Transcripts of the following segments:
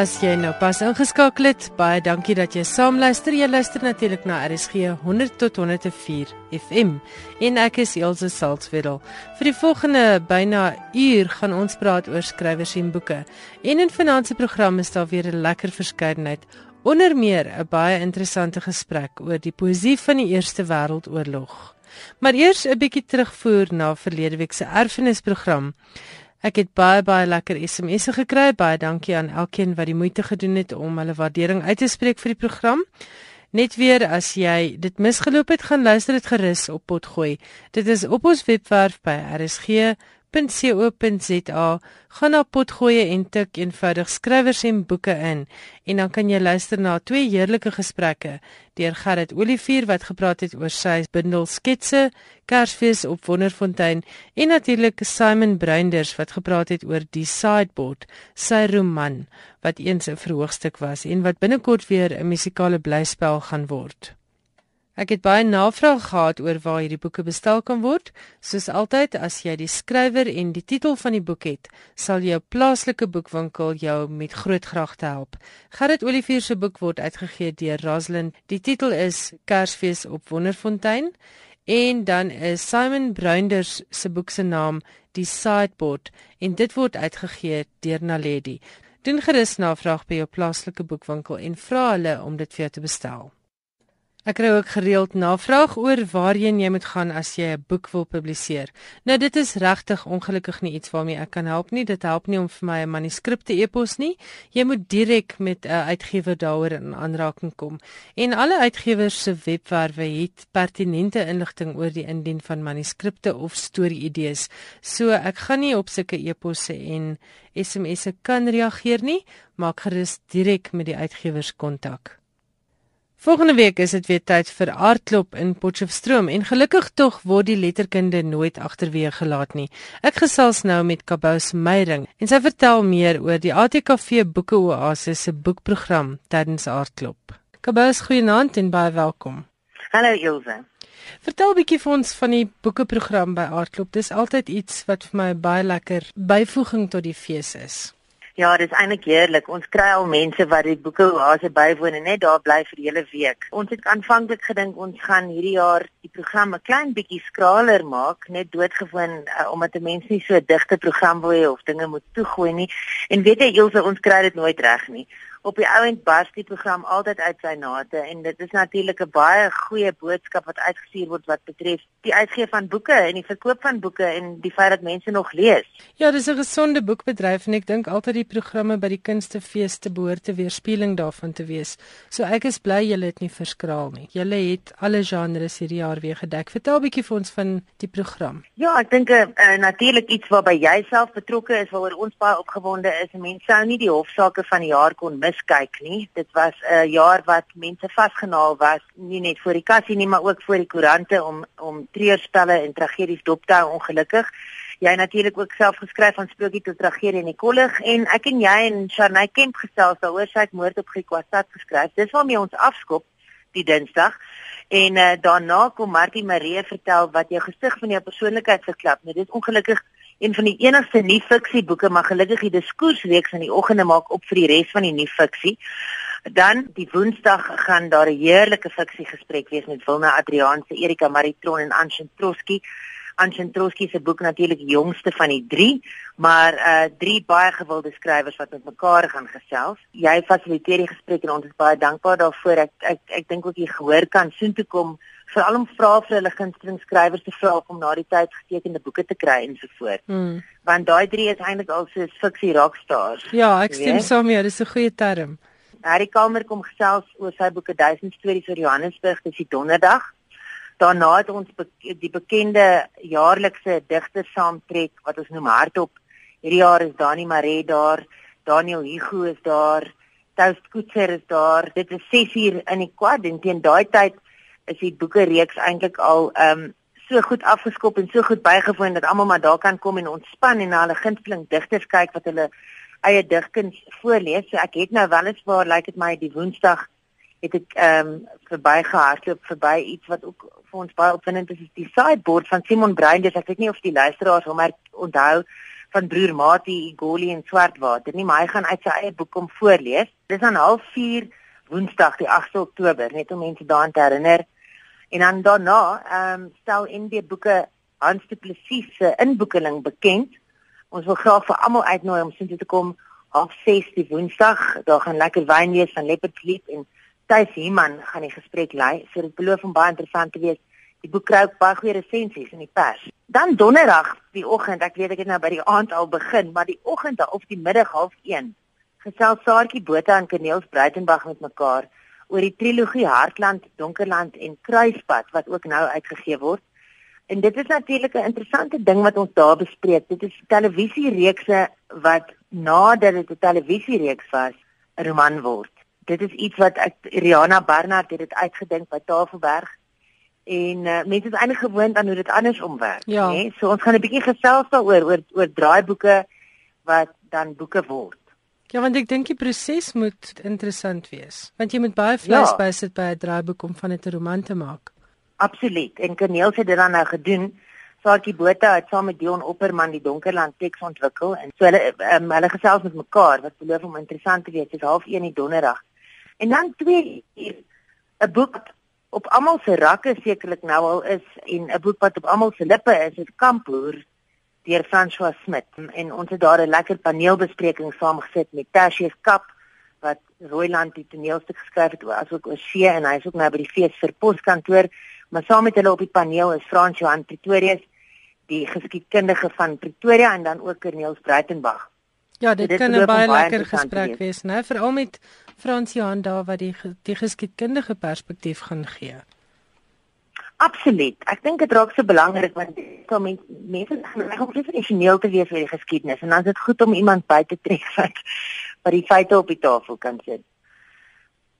As jy nou pas ingeskakel het, baie dankie dat jy saamluister. Jy luister natuurlik na RSG 100 tot 104 FM. En ek is Elsje Salzwetel. Vir die volgende byna uur gaan ons praat oor skrywers en boeke. En in finansie program is daar weer 'n lekker verskeidenheid. Onder meer 'n baie interessante gesprek oor die poësie van die Eerste Wêreldoorlog. Maar eers 'n bietjie terugvoer na verlede week se erfenisprogram. Ek het baie baie lekker SMS'e gekry. Baie dankie aan elkeen wat die moeite gedoen het om hulle waardering uit te spreek vir die program. Net weer as jy dit misgeloop het, gaan luister dit gerus op Potgooi. Dit is op ons webwerf by RSG www.co.za gaan na potgoeie en tik eenvoudig skrywers en boeke in en dan kan jy luister na twee heerlike gesprekke deur Gerrit Olivier wat gepraat het oor sy bundel sketse Kersfees op Wonderfontein en natuurlik Simon Bruinders wat gepraat het oor die sideboard sy roman wat eens 'n verhoogstuk was en wat binnekort weer 'n musikale blyspel gaan word. Ek het baie navraag gehad oor waar hierdie boeke bestel kan word. Soos altyd, as jy die skrywer en die titel van die boek het, sal jou plaaslike boekwinkel jou met groot graag te help. Gerrit Olivier se boek word uitgegee deur Rosalind. Die titel is Kersfees op Wonderfontein en dan is Simon Bruinders se boek se naam Die Sideboard en dit word uitgegee deur Naledi. Doen gerus navraag by jou plaaslike boekwinkel en vra hulle om dit vir jou te bestel. Ek kry ook gereeld navraag oor waarheen jy moet gaan as jy 'n boek wil publiseer. Nou dit is regtig ongelukkig nie iets waarmee ek kan help nie. Dit help nie om vir my 'n manuskrip te e-pos nie. Jy moet direk met 'n uitgewer daaroor in aanraking kom. En alle uitgewers se webwerwe het pertinente inligting oor die indien van manuskripte of storie-idees. So ek gaan nie op sulke e-posse en SMS'e kan reageer nie. Maak gerus direk met die uitgewers kontak. Volgende week is dit weer tyd vir aardklop in Potchefstroom en gelukkig tog word die letterkunde nooit agterweë gelaat nie. Ek gesels nou met Kabous Meyring en sy vertel meer oor die ATKV Boeke Oasis se boekprogram tydens aardklop. Kabous, goeienaand en baie welkom. Hallo Ilse. Vertel 'n bietjie vir ons van die boekeprogram by Aardklop. Dis altyd iets wat vir my baie lekker byvoeging tot die fees is. Ja, dit is eintlik heerlik. Ons kry al mense wat die boeke oase bywoon en net daar bly vir die hele week. Ons het aanvanklik gedink ons gaan hierdie jaar die program 'n klein bietjie skraler maak, net doodgewoon uh, omdat 'n mens nie so digte program wil hê of dinge moet toegooi nie. En weet jy, Ilse, ons kry dit nooit reg nie op die ouend bars die program altyd uit sy nate en dit is natuurlik 'n baie goeie boodskap wat uitgestuur word wat betref die uitgee van boeke en die verkoop van boeke en die feit dat mense nog lees. Ja, dis 'n gesonde boekbedryf en ek dink altyd die programme by die kunstefees te behoort te weerspieëling daarvan te wees. So ek is bly julle het nie verskraal nie. Julle het alle genres hierdie jaar weer gedek. Vertel 'n bietjie vir ons van die program. Ja, ek dink 'n uh, eh, natuurlik iets waarby jy self betrokke is waaroor ons baie opgewonde is. Mense sou nie die hofsaake van die jaar kon miskyk nie. Dit was 'n jaar wat mense vasgenaal was, nie net vir die kassie nie, maar ook vir die koerante om om treurspelle en tragedies dop te hou ongelukkig. Jy natuurlik ook self geskryf van sprokie tot tragedie in die kollig en ek en jy en Sharnay Kemp gesels daaroor sy het moord op Griquastat geskryf. Dis waarmee ons afskop die Dinsdag. En uh, daarna kom Martie Marie vertel wat jou gesig van jou persoonlikheid verklap. Nou dis ongelukkig een van die enigste nuwe fiksieboeke, maar gelukkig die diskursreeks in die oggende maak op vir die res van die nuwe fiksie. Dan die Woensdag gaan daar 'n heerlike fiksie gesprek wees met Wilna Adrianse, Erika Maritron en Anshin Troski. Anshin Troski se boek natuurlik die jongste van die 3, maar uh drie baie gewilde skrywers wat met mekaar gaan gesels. Jy fasiliteer die gesprek en ons is baie dankbaar daarvoor. Ek ek ek dink ook jy gehoor kan soontoe kom veral om vra vir hulle gunsteling skrywers te vra om na die tyd getekende boeke te kry en so voort. Hmm. Want daai drie is eintlik al so fiksie rockstars. Ja, ek stem saam jou, dis 'n goeie term. Harry Kalmer kom gesels oor sy boeke 1000 stories oor Johannesburg, dis die donderdag. Daarna het ons be die bekende jaarlikse digter saamtrek wat ons noem Hartop. Hierdie jaar is Dani Maree daar, Daniel Hugo is daar, Toast Koetser is daar. Dit is 6uur in die kwad en teen daai tyd is die boeke reeks eintlik al ehm um, so goed afgeskop en so goed bygewoon dat almal maar daar kan kom en ontspan en na hulle gunsteling digters kyk wat hulle eie digkuns voorlees. So ek het nou wel eens waar lyk like dit my die Woensdag het ek ehm um, verbygehardloop verby iets wat ook vir ons baie opwindend is, is die sideboard van Simon Bruin. Dis ek weet nie of die luisteraars hom onthou van broer Mati Igoli en Swartwater nie, maar hy gaan uit sy eie boek om voorlees. Dis aan 04:30 Woensdag die 8 Oktober, net om mense daaraan te herinner. En dan daarna, ehm um, stel NB Boeke Hans Du Plessis se inboekeling bekend. Ons wil graag vir almal uitnooi om sien te kom op 6 die Woensdag. Daar gaan lekker wyn wees van Leopard Sleep en Thys Himan gaan die gesprek lei. So dit beloof om baie interessant te wees. Die boek kry ook baie goeie resensies in die pers. Dan donderdag die oggend, ek weet ek het nou by die aand al begin, maar die oggend of die middag half 1 gesels Saartjie Botha en Corneels Breitenberg met mekaar oor die trilogie Hartland, Donkerland en Kruispad wat ook nou uitgegee word. En dit is natuurlik 'n interessante ding wat ons daar bespreek. Dit is televisiereekse wat nadat dit 'n televisiereeks was, 'n roman word. Dit is iets wat ek Rihanna Barnard het dit uitgedink by Tafelberg en uh, mense is eintlik gewoond aan hoe dit andersom werk, ja. né? So ons gaan 'n bietjie gesels daaroor oor oor draaiboeke wat dan boeke word. Ja, want ek dink die proses moet interessant wees, want jy moet baie vleis ja. bysit by 'n draaiboek om van dit 'n roman te maak. Absoluut. En Corneel het dit dan nou gedoen. Saartjie Botha het saam met Dion Opperman die Donkerland teks ontwikkel en so hulle um, hulle gesels met mekaar wat beloof om interessant te wees. Dit is half 1 die donderdag. En dan 2 uur 'n boek op almal se rakke sekerlik nou al is en 'n boek wat op almal se lippe is, is Kampoer deur François Smit. En ons het daar 'n lekker paneelbespreking saamgesit met Tertius Kap wat Rooiland die toneelstuk geskryf het asook oor see en hy is ook nou by die fees vir poskantoor, maar saam met hulle op die paneel is Frans Johan Pretorius, die geskiedkundige van Pretoria en dan ook Corneels Breitenberg. Ja, dit, dit kan 'n baie lekker gesprek wees, né? Veral met Frans Johan daar wat die die geskiedkundige perspektief gaan gee. Absoluut. Ek dink dit raak so belangrik want kom mense mense gaan ook professioneel te wees vir die geskiedenis en dan is dit goed om iemand by te trek wat wat die feite op die tafel kan sit.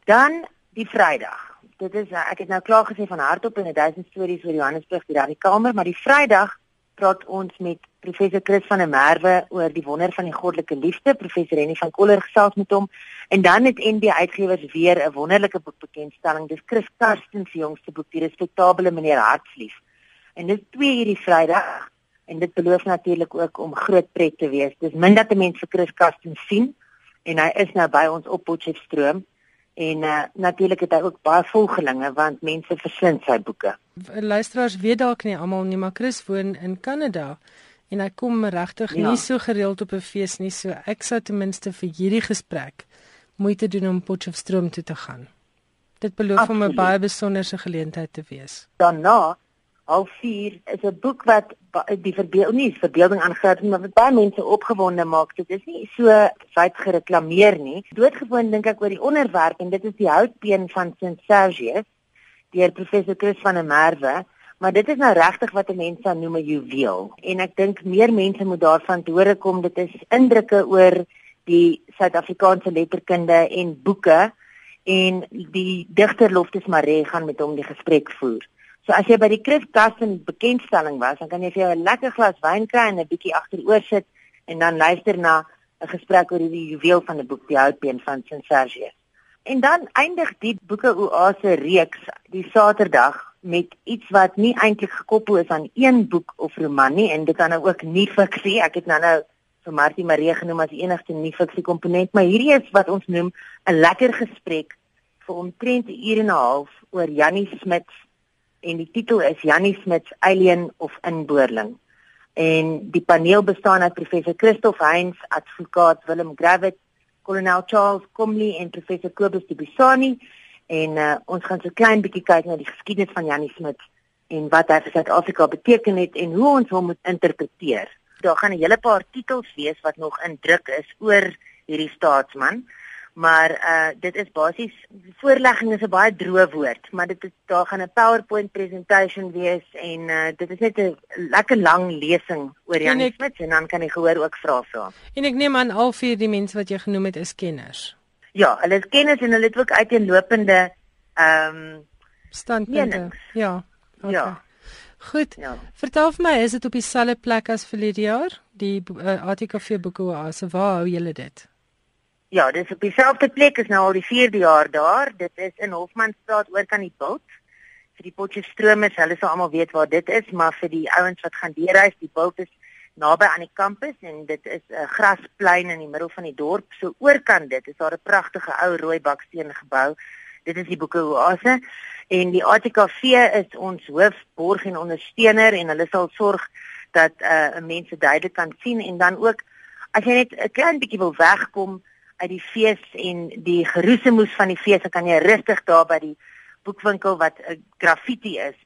Dan die Vrydag. Dit is ek het nou klaar gesê van hardop en 'n duisend stories oor Johannesburg die radikamer, maar die Vrydag praat ons met professor Chris van der Merwe oor die wonder van die goddelike liefde. Professor Rennie van Koller gesels met hom en dan het NB Uitgewers weer 'n wonderlike boekbekendstelling. Dis Chris Karsten se jongste boek, Die respekteerbare meneer Hartslief. En dit 2 hierdie Vrydag en dit beloof natuurlik ook om groot pret te wees. Dis min dat 'n mens vir Chris Karsten sien en hy is nou by ons op Potchefstroom en uh, natuurlik het hy ook baie volgelinge want mense versind sy boeke. Luisteraars weet dalk nie almal nie, maar Chris woon in Kanada en hy kom regtig ja. nie so gereeld op 'n fees nie, so ek sou ten minste vir hierdie gesprek moeite doen om Potchefstroom toe te gaan. Dit beloof om 'n baie besonderse geleentheid te wees. Daarna Al 4 is 'n boek wat die verbeel nie verbeelding aangryp nie, maar wat baie mense opgewonde maak. Dit is nie so wyd gereklameer nie. Doodgewoon dink ek oor die onderwerp en dit is die houtbeen van St. Sergius deur professor Chris van der Merwe. Maar dit is nou regtig wat 'n mens sou noem 'n juweel. En ek dink meer mense moet daarvan te hore kom. Dit is indrukke oor die Suid-Afrikaanse letterkunde en boeke en die digter Loftus Maree gaan met hom die gesprek voer. So as jy by die Chris Kassen bekendstelling was, dan kan jy vir jou 'n lekker glas wyn kry en 'n bietjie agteroor sit en dan luister na 'n gesprek oor die juweel van die boek Die Houtbeen van St. En dan eindig die boeke Oase reeks die Saterdag met iets wat nie eintlik gekoppel is aan een boek of roman nie en dit kan nou ook nie fiksie. Ek het nou nou vir Martie Marie genoem as die enigste nie fiksie komponent, maar hierdie is wat ons noem 'n lekker gesprek vir omtrent 'n uur en 'n half oor Jannie Smit en die titel is Jannie Smits Alien of Inboorling. En die paneel bestaan uit professor Christof Heinz, advokaat Willem Gravett, kolonel Charles Comley en professor Kobus de Bisani en uh, ons gaan so klein bietjie kyk na die geskiedenis van Jannie Smits en wat hy vir Suid-Afrika beteken het en hoe ons hom moet interpreteer. Daar gaan 'n hele paar titels wees wat nog in druk is oor hierdie staatsman maar uh dit is basies voorlegging is 'n baie droë woord, maar dit is daar gaan 'n PowerPoint presentation wees en uh dit is net 'n lekker lang lesing oor Jan Smit en dan kan jy gehoor ook vra vra. En ek neem aan al vier die mense wat jy genoem het is kenners. Ja, hulle is kenners en hulle het ook uiteenlopende ehm um, standpunte. Ja. Okay. Ja. Goed. Ja. Vertel vir my, is dit op dieselfde plek as verlede jaar? Die uh, ATKV boeke oase, waar hou julle dit? Ja, dis op dieselfde plek is nou al die 4de jaar daar. Dit is in Hofmanstraat oor kan die bult. Vir die Potchefstroom is, hulle sal almal weet waar dit is, maar vir die ouens wat gaan deurreis, die bult is naby aan die kampus en dit is 'n grasplein in die middel van die dorp. So oorkant dit is daar 'n pragtige ou rooi baksteen gebou. Dit is die Boeke Oase en die ATKV is ons hoofborg en ondersteuner en hulle sal sorg dat uh mense duidelik kan sien en dan ook as jy net 'n klein bietjie wil wegkom uit die fees en die geroesemoes van die fees, dan kan jy rustig daar by die boekwinkel wat 'n graffiti is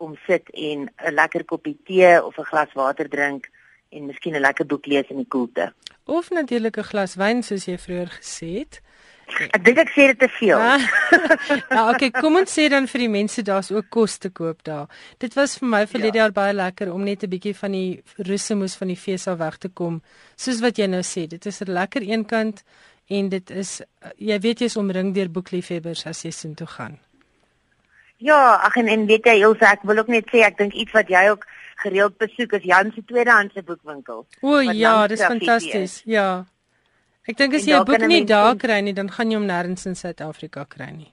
kom sit en 'n lekker koppie tee of 'n glas water drink en miskien 'n lekker boek lees in die koelte. Of natuurlik 'n glas wyn soos jy vroeër gesê het. Ek dink ek sê dit te veel. Ah. nou okay, kom ons sê dan vir die mense daar's ook kos te koop daar. Dit was vir my vir ja. jaar baie lekker om net 'n bietjie van die roesemoes van die fees af weg te kom. Soos wat jy nou sê, dit is 'n lekker eenkant en dit is jy weet jy's omring deur boekliefhebbers as jy soontoe gaan. Ja, ag en en weet jy Ilse, ek wil ook net sê ek dink iets wat jy ook gereeld besoek is Jan se tweedehandse boekwinkel. O ja, dis fantasties. Ja. Ek dink as jy 'n boek nie daar kry nie, dan gaan jy hom nêrens in Suid-Afrika kry nie.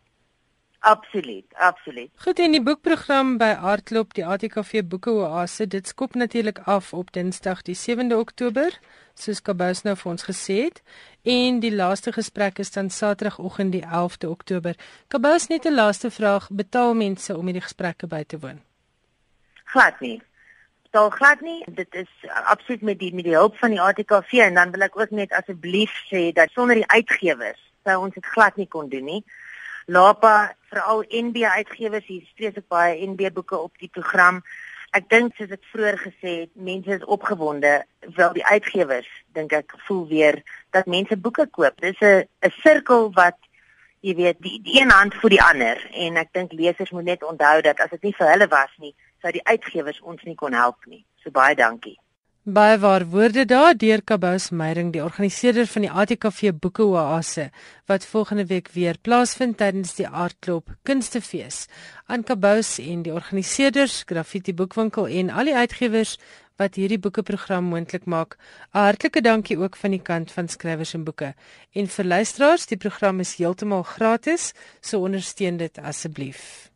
Absoluut, absoluut. Goed en die boekprogram by Artklop, die ATKV Boeke Oase, dit skop natuurlik af op Dinsdag die 7de Oktober, soos Kabous nou vir ons gesê het, en die laaste gesprek is dan Saterdagoggend die 11de Oktober. Kabous net 'n laaste vraag, betaal mense om hierdie gesprekke by te woon? Glad nie betaal glad nie. Dit is absoluut met die met die hulp van die ATKV en dan wil ek ook net asseblief sê dat sonder die uitgewers sou ons dit glad nie kon doen nie. Lapa, veral NB uitgewers, hier streef ek baie NB boeke op die program. Ek dink soos ek vroeër gesê het, mense is opgewonde, wel die uitgewers dink ek voel weer dat mense boeke koop. Dis 'n 'n sirkel wat jy weet, die, die een hand voed die ander en ek dink lesers moet net onthou dat as dit nie vir hulle was nie, sou die uitgewers ons nie kon help nie. So baie dankie. Baie waar woorde daar deur Kabous Meyering, die organiseerder van die ATKV Boeke Oase wat volgende week weer plaasvind tydens die Aardklop Kunstefees. Aan Kabous en die organiseerders, Graffiti Boekwinkel en al die uitgewers wat hierdie boekeprogram moontlik maak. 'n Hartlike dankie ook van die kant van skrywers en boeke. En vir luisteraars, die program is heeltemal gratis, so ondersteun dit asseblief.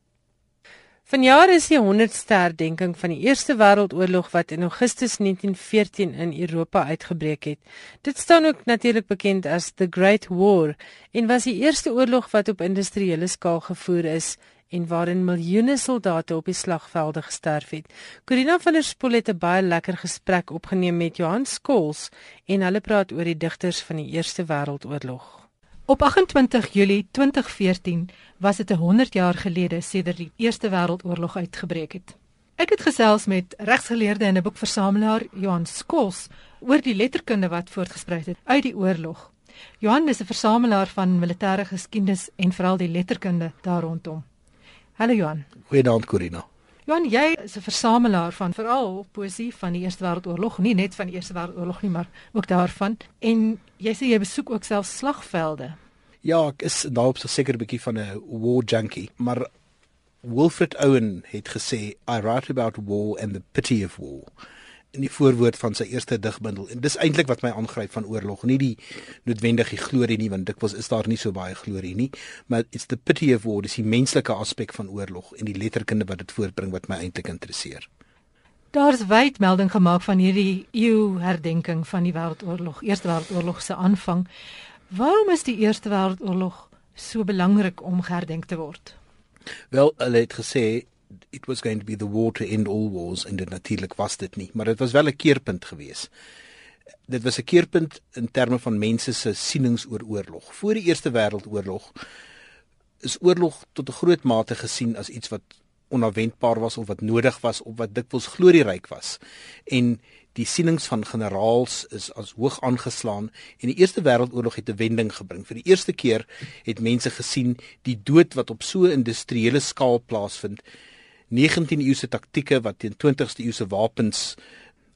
Vanjaar is die 100ste herdenking van die Eerste Wêreldoorlog wat in Augustus 1914 in Europa uitgebreek het. Dit staan ook natuurlik bekend as the Great War en was die eerste oorlog wat op industriële skaal gevoer is en waarin miljoene soldate op die slagvelde gesterf het. Corina van der Spool het 'n baie lekker gesprek opgeneem met Johan Skols en hulle praat oor die digters van die Eerste Wêreldoorlog. Op 28 Julie 2014 was dit 100 jaar gelede sedert die Eerste Wêreldoorlog uitgebreek het. Ek het gesels met regsgeleerde en 'n boekversamelaar, Johan Skols, oor die letterkunde wat voortgespruit het uit die oorlog. Johan is 'n versamelaar van militêre geskiedenis en veral die letterkunde daar rondom. Hallo Johan. Goeienaand Corina. Johan, jy is 'n versamelaar van veral poesie van die Eerste Wêreldoorlog, nie net van die Eerste Wêreldoorlog nie, maar ook daarvan. En jy sê jy besoek ook self slagvelde. Ja, ek is daarop so seker 'n bietjie van 'n war junkie, maar Wilfred Owen het gesê I write about war and the pity of war in die voorwoord van sy eerste digbundel. En dis eintlik wat my aangryp van oorlog, nie die noodwendige glorie nie, want dikwels is daar nie so baie glorie nie, maar it's the pity of war, dis die menslike aspek van oorlog en die letterkunde wat dit voortbring wat my eintlik interesseer. Daar's wyd melding gemaak van hierdie eeu herdenking van die wêreldoorlog, Eerste Wêreldoorlog se aanvang. Waarom is die Eerste Wêreldoorlog so belangrik om geherdenk te word? Wel, hulle het gesê it was going to be the war to end all wars en dit natuurlik was dit nie, maar dit was wel 'n keerpunt geweest. Dit was 'n keerpunt in terme van mense se sienings oor oorlog. Voor die Eerste Wêreldoorlog is oorlog tot 'n groot mate gesien as iets wat onverwendbaar was of wat nodig was of wat dikwels glorieryk was. En die sienings van generaals is as hoog aangeslaan en die Eerste Wêreldoorlog het 'n wending gebring. Vir die eerste keer het mense gesien die dood wat op so 'n industriële skaal plaasvind. 19de eeuse taktieke wat teen 20ste eeuse wapens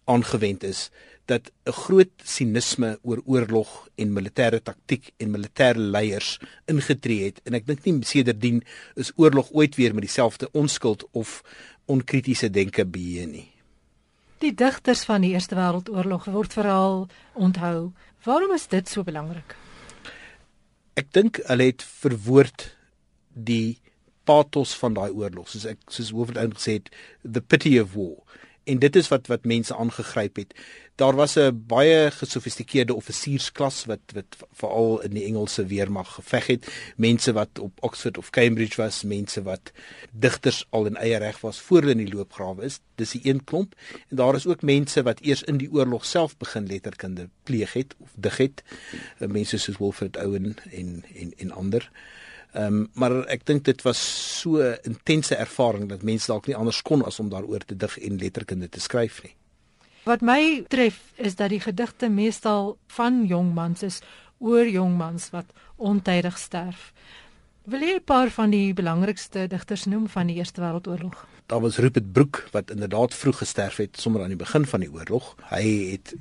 aangewend is dat 'n groot sinisme oor oorlog en militêre taktik en militêre leiers ingetree het en ek dink nie sedertdien is oorlog ooit weer met dieselfde onskuld of onkritiese denke beheer nie. Die digters van die Eerste Wêreldoorlog word veral onthou. Waarom is dit so belangrik? Ek dink hulle het verwoord die pathos van daai oorlog, soos ek soos Hoofdout gesê het, the pity of war. en dit is wat wat mense aangegryp het. Daar was 'n baie gesofistikeerde offisiersklas wat wat veral in die Engelse weermag geveg het, mense wat op Oxford of Cambridge was, mense wat digters al in eie reg was voor hulle in die loopgrawe is. Dis die een klomp en daar is ook mense wat eers in die oorlog self begin letterkunde pleeg het of dig het. Mense soos Wilfred Owen en en en ander. Ehm um, maar ek dink dit was so intense ervaring dat mense dalk nie anders kon as om daaroor te dig en letterkunde te skryf nie. Wat my tref is dat die gedigte meestal van jong mans is oor jong mans wat ontydig sterf. Wil jy 'n paar van die belangrikste digters noem van die Eerste Wêreldoorlog? Daar was Rupert Brooke wat inderdaad vroeg gesterf het sommer aan die begin van die oorlog. Hy het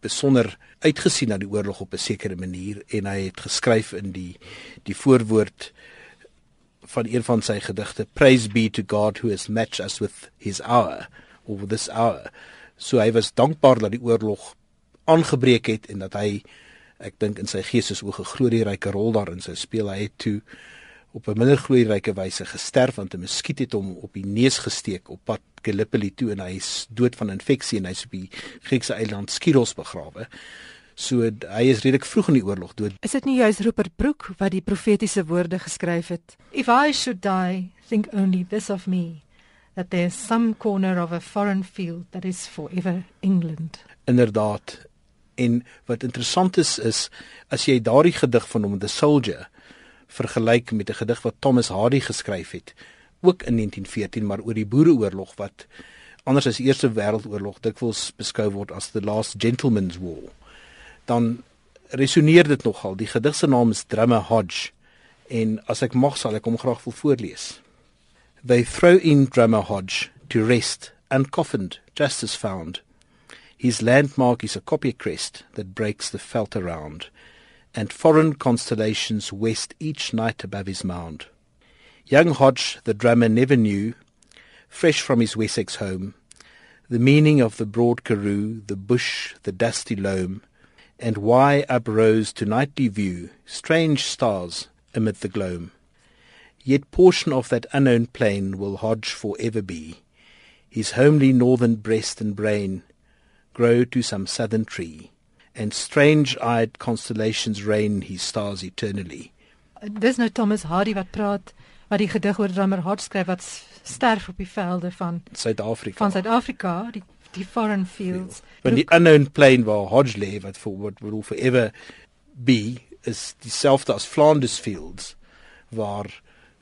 besonder uitgesien na die oorlog op 'n sekere manier en hy het geskryf in die die voorwoord van een van sy gedigte praise be to god who has matched us with his hour or this hour. So hy was dankbaar dat die oorlog aangebreek het en dat hy ek dink in sy geestesoog 'n groot ryke rol daarin sou speel. Hy het toe op 'n minder gloeiryke wyse gesterf want 'n muskiet het hom op die neus gesteek op pad Gallipoli toe en hy is dood van infeksie en hy's op die Griekse eiland Skyros begrawe. So hy is redelik vroeg in die oorlog dood. Is dit nie juis Rupert Brooke wat die profetiese woorde geskryf het? If I should die, think only this of me that there's some corner of a foreign field that is forever England. Inderdaad. En wat interessant is is as jy daardie gedig van hom The Soldier vergelyk met 'n gedig wat Thomas Hardy geskryf het ook in 1914 maar oor die Boereoorlog wat anders as die Eerste Wêreldoorlog dikwels beskou word as the last gentleman's war. Dan resoneer dit nogal. Die gedig se naam is Drummer Hodge en as ek mag sal ek hom graag wil voorlees. They throw in Drummer Hodge to rest uncoffined just as found. His landmark is a copy crest that breaks the felt around and foreign constellations west each night above his mound. Young Hodge, the drummer, never knew, fresh from his Wessex home, the meaning of the broad karoo, the bush, the dusty loam, and why uprose to nightly view strange stars amid the gloam. Yet portion of that unknown plain will Hodge for ever be, his homely northern breast and brain grow to some southern tree and strange-eyed constellations reign his stars eternally. Dis nou Thomas Hardy wat praat wat die gedig oor drummer Hart skryf wat sterf op die velde van Suid-Afrika. Van Suid-Afrika, die die foreign fields. Van die unknown plain waar Hodge lê wat for what will forever be is dieselfde as Flanders Fields waar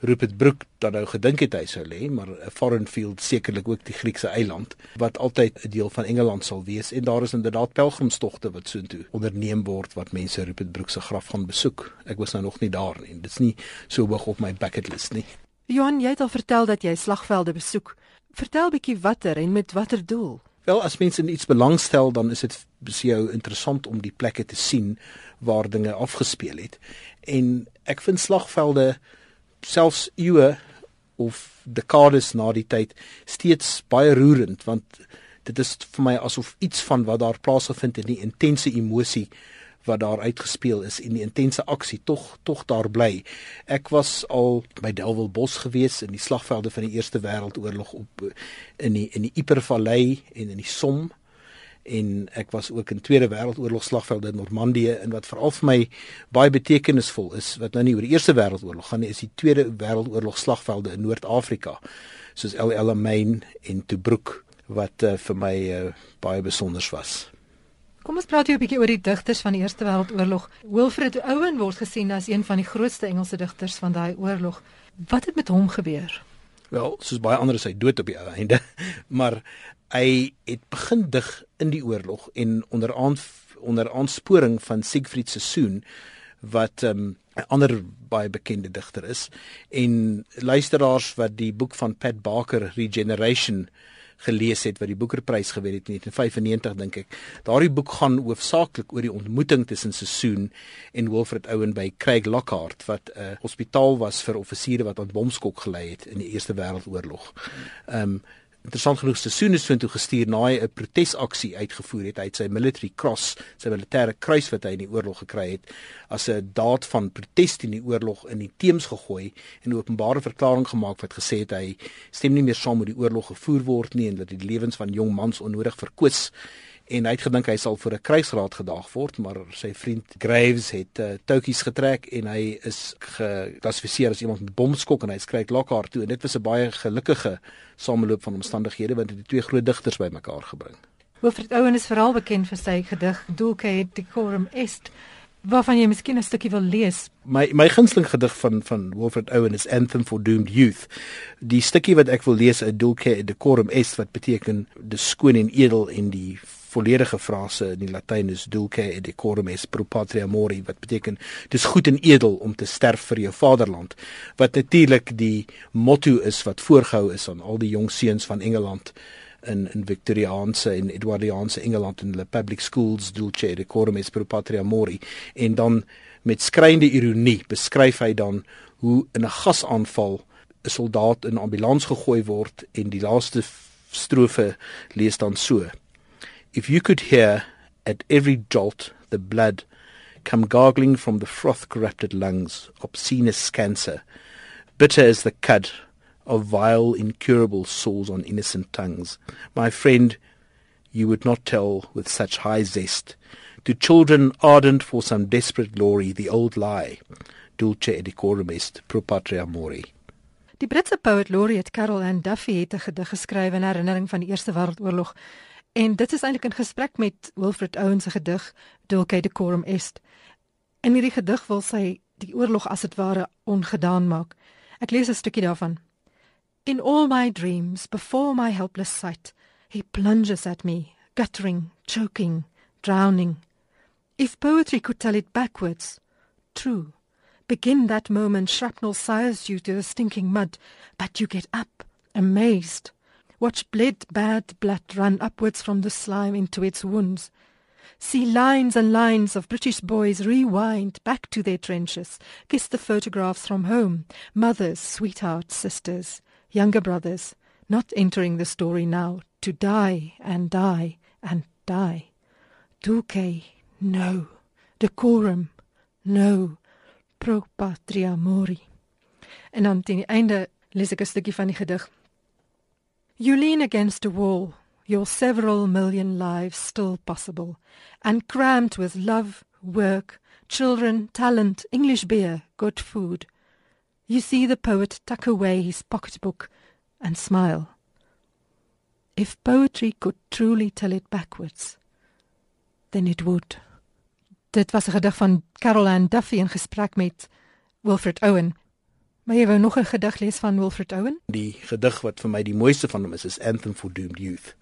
Rupert Brooke dan nou gedink het hy sou lê, maar 'n foreign field sekerlik ook die Griekse eiland wat altyd 'n deel van Engeland sal wees en daar is inderdaad pelgrimstogte wat soontoe onderneem word wat mense Rupert Brooke se graf gaan besoek. Ek was nou nog nie daar nie. Dit's nie so hoog op my bucket list nie. Johan, jy het al vertel dat jy slagvelde besoek. Vertel bietjie watter en met watter doel? Wel, as mense in iets belangstel, dan is dit vir jou interessant om die plekke te sien waar dinge afgespeel het. En ek vind slagvelde selfs eeue of dekades na die tyd steeds baie roerend want dit is vir my asof iets van wat daar plaasgevind het, die intense emosie wat daar uitgespeel is en die intense aksie tog tog daar bly. Ek was al by Delwel Bos gewees in die slagvelde van die Eerste Wêreldoorlog op in die in die Ipervallei en in die Somme en ek was ook in Tweede Wêreldoorlog slagvelde in Normandië en wat veral vir my baie betekenisvol is wat nou nie oor die Eerste Wêreldoorlog gaan nie is die Tweede Wêreldoorlog slagvelde in Noord-Afrika soos El Alamein en Tobruk wat uh, vir my uh, baie besonder was. Kom ons praat hier 'n bietjie oor die digters van die Eerste Wêreldoorlog. Wilfred Owen word gesien as een van die grootste Engelse digters van daai oorlog. Wat het met hom gebeur? Wel, soos baie ander is hy dood op die einde, maar hy het begin dig in die oorlog en onder aan onder aansporing van Siegfried Sassoon wat 'n um, ander baie bekende digter is en luisteraars wat die boek van Pat Barker Regeneration gelees het wat die Boekerprys gewen het in 1995 dink ek. Daardie boek gaan hoofsaaklik oor die ontmoeting tussen Sassoon en Wilfred Owen by Craig Lockhart wat 'n uh, hospitaal was vir offisiere wat aan bomskok gelei het in die Eerste Wêreldoorlog. Ehm um, interessant genoeg seisoene soontoe gestuur na hy 'n protesaksie uitgevoer het. Hy het sy military cross, sy militêre kruis wat hy in die oorlog gekry het, as 'n daad van protes teen die oorlog in die Theems gegooi en 'n openbare verklaring gemaak wat gesê het hy stem nie meer saam met die oorlog gevoer word nie en dat die lewens van jong mans onnodig verkwis en hy het gedink hy sal vir 'n kruisraad gedaag word maar sy vriend Graves het uh, toukies getrek en hy is geklassifiseer as iemand met bomskok en hy skryf Lockhart toe en dit was 'n baie gelukkige sameloop van omstandighede wat die twee groot digters bymekaar gebring. Wilfred Owen is veral bekend vir sy gedig Dulce decorum est waarvan jy miskien 'n stukkie wil lees. My my gunsteling gedig van van Wilfred Owen is Anthem for Doomed Youth. Die stukkie wat ek wil lees is Dulce decorum est wat beteken dis skoon en edel en die volledige frase in die Latyn is dulce et decorum est pro patria mori wat beteken dis goed en edel om te sterf vir jou vaderland wat natuurlik die motto is wat voorgehou is aan al die jong seuns van Engeland in in Victoriaanse en Edwardiaanse Engeland in hulle public schools dulce et decorum est pro patria mori. En dan met skrynde ironie beskryf hy dan hoe in 'n gasaanval 'n soldaat in 'n ambulans gegooi word en die laaste strofe lees dan so If you could hear at every jolt the blood come gargling from the froth corrupted lungs, obscene as cancer, bitter as the cud of vile, incurable sores on innocent tongues, my friend, you would not tell with such high zest to children ardent for some desperate glory the old lie, dulce et decorum est pro patria mori. Die Britse poet laureate Carol Ann Duffy het 'n gedig geskryf in herinnering van die Eerste Wêreldoorlog En dit is eintlik in gesprek met Wilfred Owen se gedig Dulce decorum est. In hierdie gedig wil sy die oorlog as dit ware ongedaan maak. Ek lees 'n stukkie daarvan. In all my dreams before my helpless sight he plunges at me guttering choking drowning if poetry could tell it backwards true begin that moment shrapnel sires you to the stinking mud but you get up amazed Watch bled bad blood run upwards from the slime into its wounds. See lines and lines of British boys rewind back to their trenches, kiss the photographs from home, mothers, sweethearts, sisters, younger brothers, not entering the story now, to die and die and die. Dulce, no. Decorum, no. Pro patria mori. En dan teen die einde lees ek 'n stukkie van die gedig. You lean against a wall, your several million lives still possible, and crammed with love, work, children, talent, English beer, good food. You see the poet tuck away his pocketbook and smile. If poetry could truly tell it backwards, then it would. Dit was 'n gedig van Caroline Duffy in gesprek met Wilfred Owen Maar jy wou nog 'n gedig lees van Wilfred Owen? Die gedig wat vir my die mooiste van hom is is Anthem for Doomed Youth.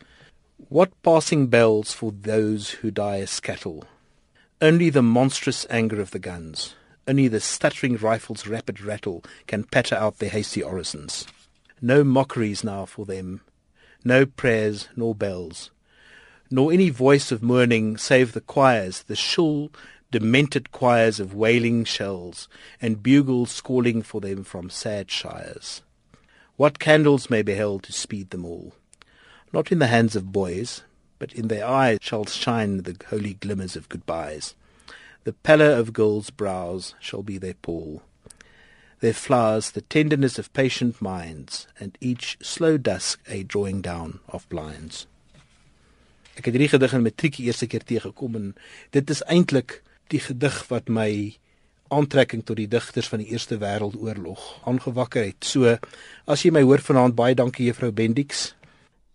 What passing bells for those who die as cattle? Only the monstrous anger of the guns, only the stuttering rifle's rapid rattle can patter out their hasty orisons. No mockeries now for them, no prayers nor bells, nor any voice of mourning save the choirs, the shrill demented choirs of wailing shells, and bugles squalling for them from sad shires. What candles may be held to speed them all? Not in the hands of boys, but in their eyes shall shine the holy glimmers of goodbyes. The pallor of girls' brows shall be their pall. Their flowers the tenderness of patient minds, and each slow dusk a drawing down of blinds. Ek het hierdie gedig in matriek eerste keer teëgekom en dit is eintlik die gedig wat my aantrekking tot die digters van die Eerste Wêreldoorlog aangewakker het. So as jy my hoor vanaand baie dankie juffrou Bendix.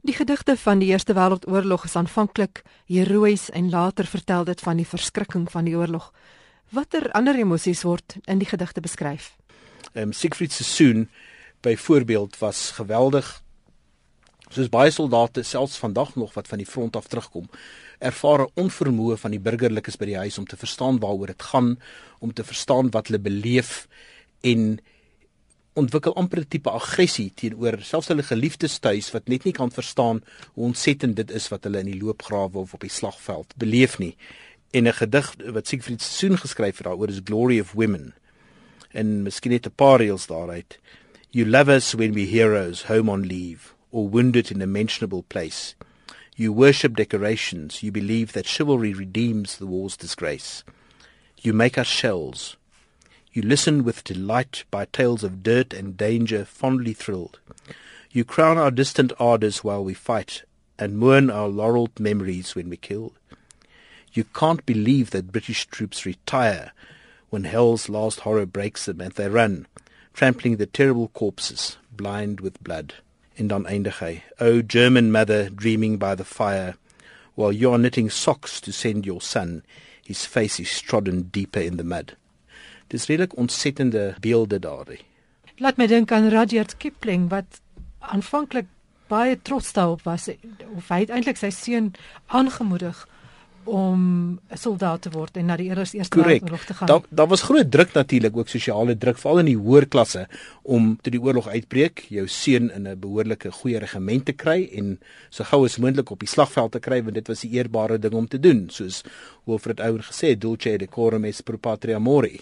Die gedigte van die Eerste Wêreldoorlog is aanvanklik heroïes en later vertel dit van die verskrikking van die oorlog. Watter ander emosies word in die gedigte beskryf? Ehm um, Siegfried Sassoon byvoorbeeld was geweldig soos baie soldate selfs vandag nog wat van die front af terugkom ervaar 'n onvermoë van die burgerlikes by die huis om te verstaan waaroor dit gaan, om te verstaan wat hulle beleef en ontwikkel amper 'n tipe aggressie teenoor selfs hulle geliefdes tuis wat net nie kan verstaan hoe ontsettend dit is wat hulle in die loopgrawe of op die slagveld beleef nie. En 'n gedig wat Siegfried Sassoon geskryf het daaroor is Glory of Women. En miskien net 'n paar reëls daaruit. You love us when we heroes home on leave or wounded in a mentionable place. You worship decorations. You believe that chivalry redeems the war's disgrace. You make us shells. You listen with delight by tales of dirt and danger, fondly thrilled. You crown our distant ardours while we fight, and mourn our laurelled memories when we killed. You can't believe that British troops retire when hell's last horror breaks them and they run, trampling the terrible corpses, blind with blood. En dan eindig hy: O German mother dreaming by the fire, while you are knitting socks to send your son, his face is trodden deeper in the mud. Dis redelik ontsettende beelde daardie. Laat my dink aan Rudyard Kipling wat aanvanklik baie trots daarop was of hy het eintlik sy seun aangemoedig om 'n soldaat te word en na die Eerste Wêreldoorlog te gaan. Daar daar was groot druk natuurlik, ook sosiale druk veral in die hoër klasse om toe die oorlog uitbreek, jou seun in 'n behoorlike goeie regiment te kry en so gou as moontlik op die slagveld te kry want dit was 'n eerbare ding om te doen, soos Wilfred Ouwer gesê het, dulce decorum est pro patria mori.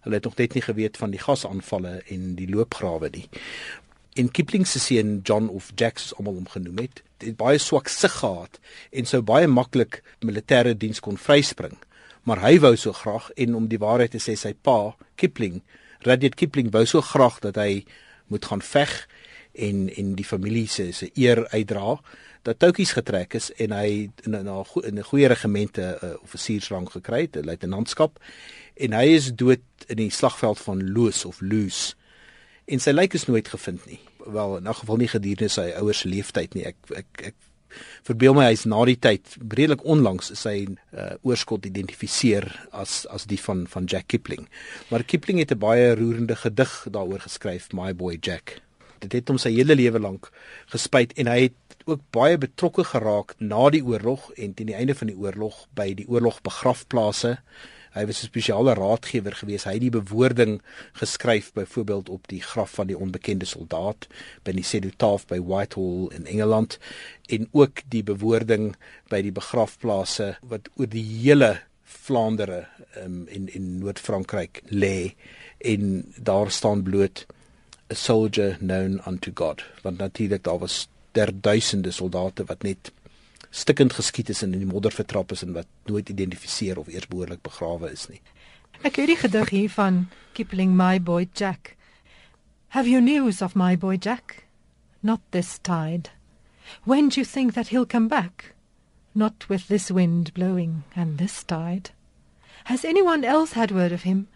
Hulle het nog net nie geweet van die gasaanvalle en die loopgrawe nie en Kipling se seun John of Jack soos almal hom genoem het, het baie swak sig gehad en sou baie maklik militêre diens kon vryspring. Maar hy wou so graag en om die waarheid te sê sy pa, Kipling, Rudyard Kipling wou so graag dat hy moet gaan veg en en die familie se se eer uitdra dat toukies getrek is en hy in 'n in 'n goeie regimente 'n uh, offisiersrang gekry het, 'n luitenantskap en hy is dood in die slagveld van Loos of Loos en sy lijk is nooit gevind nie. Wel in 'n geval nie gedurende sy ouers se leeftyd nie. Ek ek ek verbeel my hy's na die tyd redelik onlangs is hy uh, oorskot identifiseer as as die van van Jack Kipling. Maar Kipling het 'n baie roerende gedig daaroor geskryf, My Boy Jack. Dit het hom sy hele lewe lank gespyt en hy het ook baie betrokke geraak na die oorlog en teen die einde van die oorlog by die oorlogbegrafplase Hy was 'n spesiale raadgewer gewees. Hy het die bewoording geskryf byvoorbeeld op die graf van die onbekende soldaat by die Cenotaph by Whitehall in Engeland en ook die bewoording by die begrafplase wat oor die hele Vlaandere um, en in Noord-Frankryk lê en daar staan bloot a soldier known unto God want natuurlik daar was der duisende soldate wat net stikkend geskiet is en in die modder vertrap is en wat nooit identifiseer of eers behoorlik begrawe is nie. Ek het die gedig hier van Kipling My Boy Jack. Have you news of my boy Jack? Not this tide. When do you think that he'll come back? Not with this wind blowing and this tide. Has anyone else had word of him?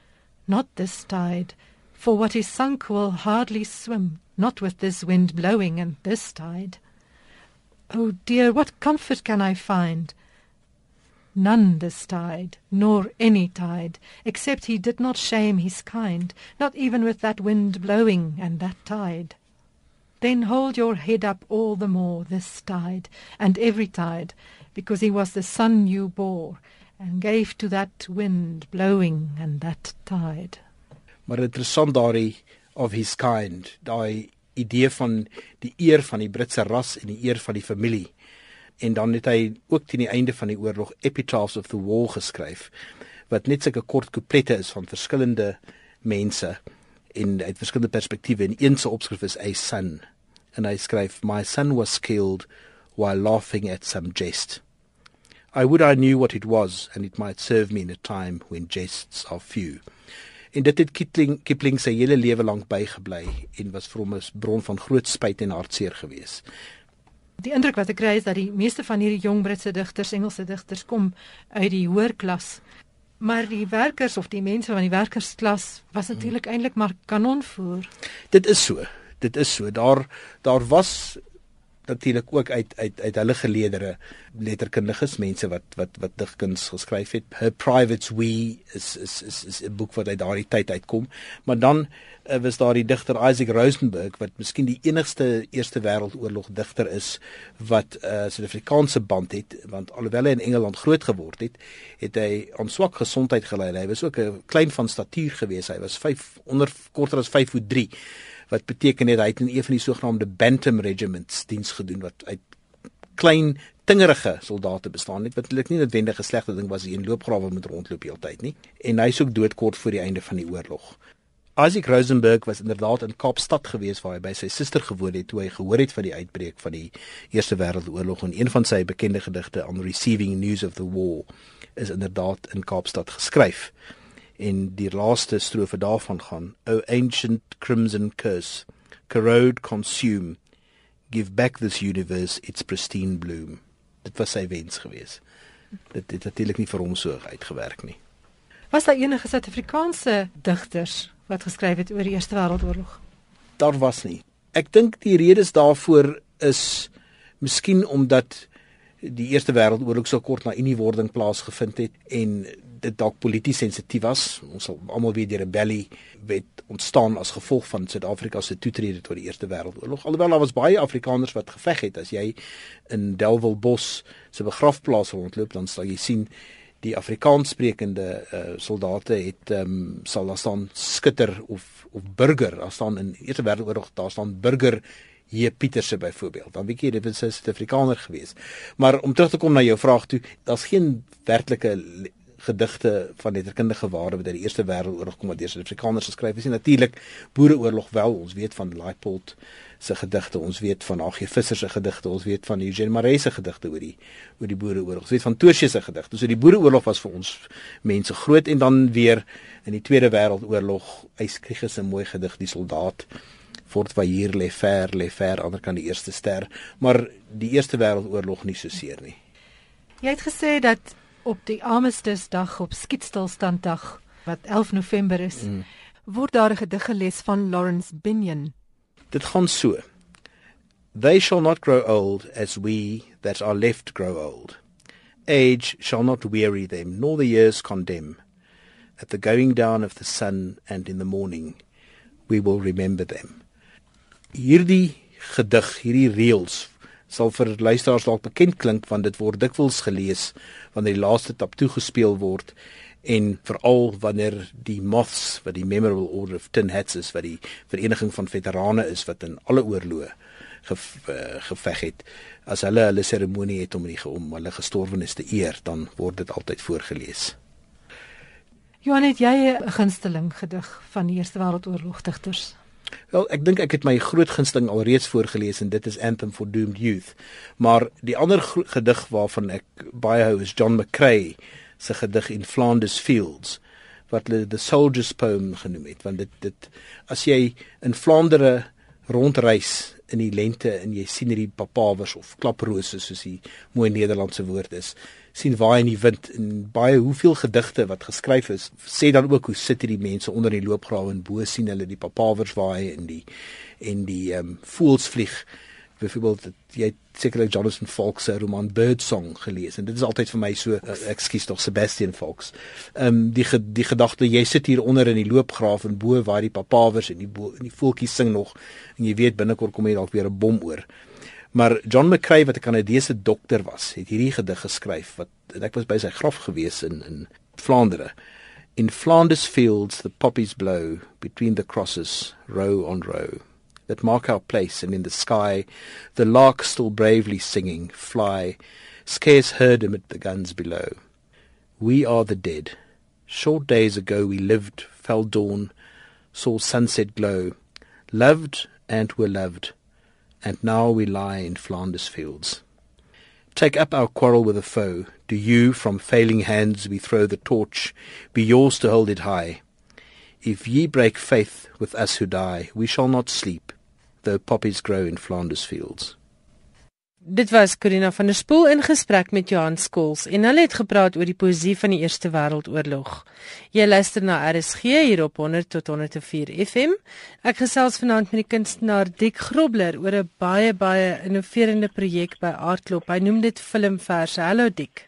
Not this tide. For what is sunk will hardly swim, not with this wind blowing and this tide. Oh dear, what comfort can I find? None this tide, nor any tide, except he did not shame his kind, not even with that wind blowing and that tide. Then hold your head up all the more this tide, and every tide, because he was the son you bore, and gave to that wind blowing and that tide. Maar interessant daai of his kind, daai idee van die eer van die Britse ras en die eer van die familie. En dan het hy ook teen die einde van die oorlog Epitaphs of the War geskryf wat net sulke kort couplette is van verskillende mense en uit verskillende perspektiewe en een se opskrif is a son en hy skryf my son was killed while laughing at some jest. I would I knew what it was and it might serve me in a time when jests are few en dit het Kipling Kipling sy hele lewe lank bygebly en was vir hom 'n bron van groot spyt en hartseer gewees. Die indruk wat ek kry is dat die meeste van hierdie jong Britse digters, Engelse digters kom uit die hoër klas. Maar die werkers of die mense van die werkersklas was natuurlik hmm. eintlik maar kanonvoer. Dit is so. Dit is so. Daar daar was natuurlik ook uit uit uit hulle geleedere letterkundiges mense wat wat wat digkuns geskryf het. Her Privates We is is is, is 'n boek wat uit daardie tyd uitkom. Maar dan uh, was daar die digter Isaac Rosenberg wat miskien die enigste Eerste Wêreldoorlog digter is wat 'n uh, Suid-Afrikaanse band het want alhoewel hy in Engeland groot geword het, het hy aan swak gesondheid gely. Hy was ook 'n klein van statuur geweest. Hy was 5 onder korter as 5 voet 3 wat beteken het hy het in een van die sogenaamde Bantam regiments diens gedoen wat uit klein tingerige soldate bestaan het wat eintlik nie noodwendig 'n slegte ding was in loopgrawe moet rondloop heeltyd nie en hy is ook dood kort voor die einde van die oorlog. Isaac Rosenberg was inderdaad in Kaapstad gewees waar hy by sy suster gewoon het toe hy gehoor het van die uitbreek van die Eerste Wêreldoorlog en een van sy bekende gedigte on receiving news of the war is inderdaad in Kaapstad geskryf. En die laaste strofe daarvan gaan: O ancient crimson curse, corrode consume, give back this universe its pristine bloom. Dit was sy wens geweest. Dit het natuurlik nie vir hom so uitgewerk nie. Was daar enige Suid-Afrikaanse digters wat geskryf het oor die Eerste Wêreldoorlog? Daar was nie. Ek dink die redes daarvoor is miskien omdat die Eerste Wêreldoorlog so kort na uniewording plaasgevind het en dit dalk polities sensitief was. Ons sal almal weet die rebellie het ontstaan as gevolg van Suid-Afrika se toetrede tot die Eerste Wêreldoorlog. Alhoewel daar was baie Afrikaners wat geveg het. As jy in Delwel Bos se begrafplaas rondloop, dan sal jy sien die Afrikaanssprekende uh, soldate het ehm um, sal daar staan skutter of of burger, daar staan in Eerste Wêreldoorlog daar staan burger hier Pieterse byvoorbeeld. Dan weet jy dit was 'n Suid-Afrikaner geweest. Maar om terug te kom na jou vraag toe, daar's geen werklike gedigte van letterkundige waarde wat uit die Eerste Wêreldoorlog kom wat deur Suid-Afrikaners geskryf is. Natuurlik Boereoorlog wel. Ons weet van Leipold se gedigte, ons weet van H.G. Visser se gedigte, ons weet van Eugene Maree se gedigte oor die oor die Boereoorlog. Ons weet van Tosie se gedigte. So die Boereoorlog was vir ons mense groot en dan weer in die Tweede Wêreldoorlog, Eyskrieg is 'n mooi gedig, die soldaat Fort Vayer lê ver, lê ver ander kant die eerste ster, maar die Eerste Wêreldoorlog nie so seer nie. Jy het gesê dat op die Armistice dag op Skietstilstanddag wat 11 November is, mm. word daar 'n gedig gelees van Lawrence Binyon. Dit gaan so. They shall not grow old as we that are left grow old. Age shall not weary them, nor the years condemn. At the going down of the sun and in the morning, we will remember them. Hierdie gedig, hierdie reëls sal vir luisteraars dalk bekend klink want dit word dikwels gelees wanneer die laaste tap toegespeel word en veral wanneer die moths wat die memorable order of tin hats is wat die vereniging van veterane is wat in alle oorloë gef, uh, geveg het as hulle hulle seremonie het om die om hulle gestorwenes te eer dan word dit altyd voorgeles Johan het jy 'n gunsteling gedig van die Eerste Wêreldoorlog digters Wel, ek dink ek het my groot gunsteling alreeds voorgeles en dit is Anthem for Doomed Youth. Maar die ander gedig waarvan ek baie hou is John McCrae se gedig in Flanders Fields wat hulle the soldier's poem genoem het want dit dit as jy in Vlaandere rondreis in die lente en jy sien hierdie papawers of klaprose soos die mooi Nederlandse woord is sien waai in die wind en baie hoeveel gedigte wat geskryf is sê dan ook hoe sit hierdie mense onder die loopgrawe en bo sien hulle die papawers waai en die en die ehm um, voels vlieg byvoorbeeld jy het sekerlik Jonathan Falk se roman Birdsong gelees en dit is altyd vir my so uh, ekskuus tog Sebastian Falks. Ehm um, die die gedagte jy sit hier onder in die loopgraaf en bo waar die papawers en die bo, en die voeltjies sing nog en jy weet binnekort kom hier dalk weer 'n bom oor. Maar John McCrae wat 'n Kanadese dokter was, het hierdie gedig geskryf wat ek was by sy graf gewees in in Vlaandere. In Flanders fields the poppies blow between the crosses row on row that mark our place and in the sky the lark still bravely singing fly scarce heard amid the guns below. We are the dead. Short days ago we lived, fell dawn, saw sunset glow, loved and were loved and now we lie in Flanders fields. Take up our quarrel with the foe. Do you, from failing hands, we throw the torch, be yours to hold it high. If ye break faith with us who die, we shall not sleep, though poppies grow in Flanders fields. Dit was Corina van der Spool in gesprek met Johan Skols en hulle het gepraat oor die poesie van die Eerste Wêreldoorlog. Jy luister na RSG hier op 100 tot 104 FM. Ek gesels vanaand met die kunstenaar Dick Grobler oor 'n baie baie innoverende projek by Artklop. Hy noem dit Filmverse. Hallo Dick.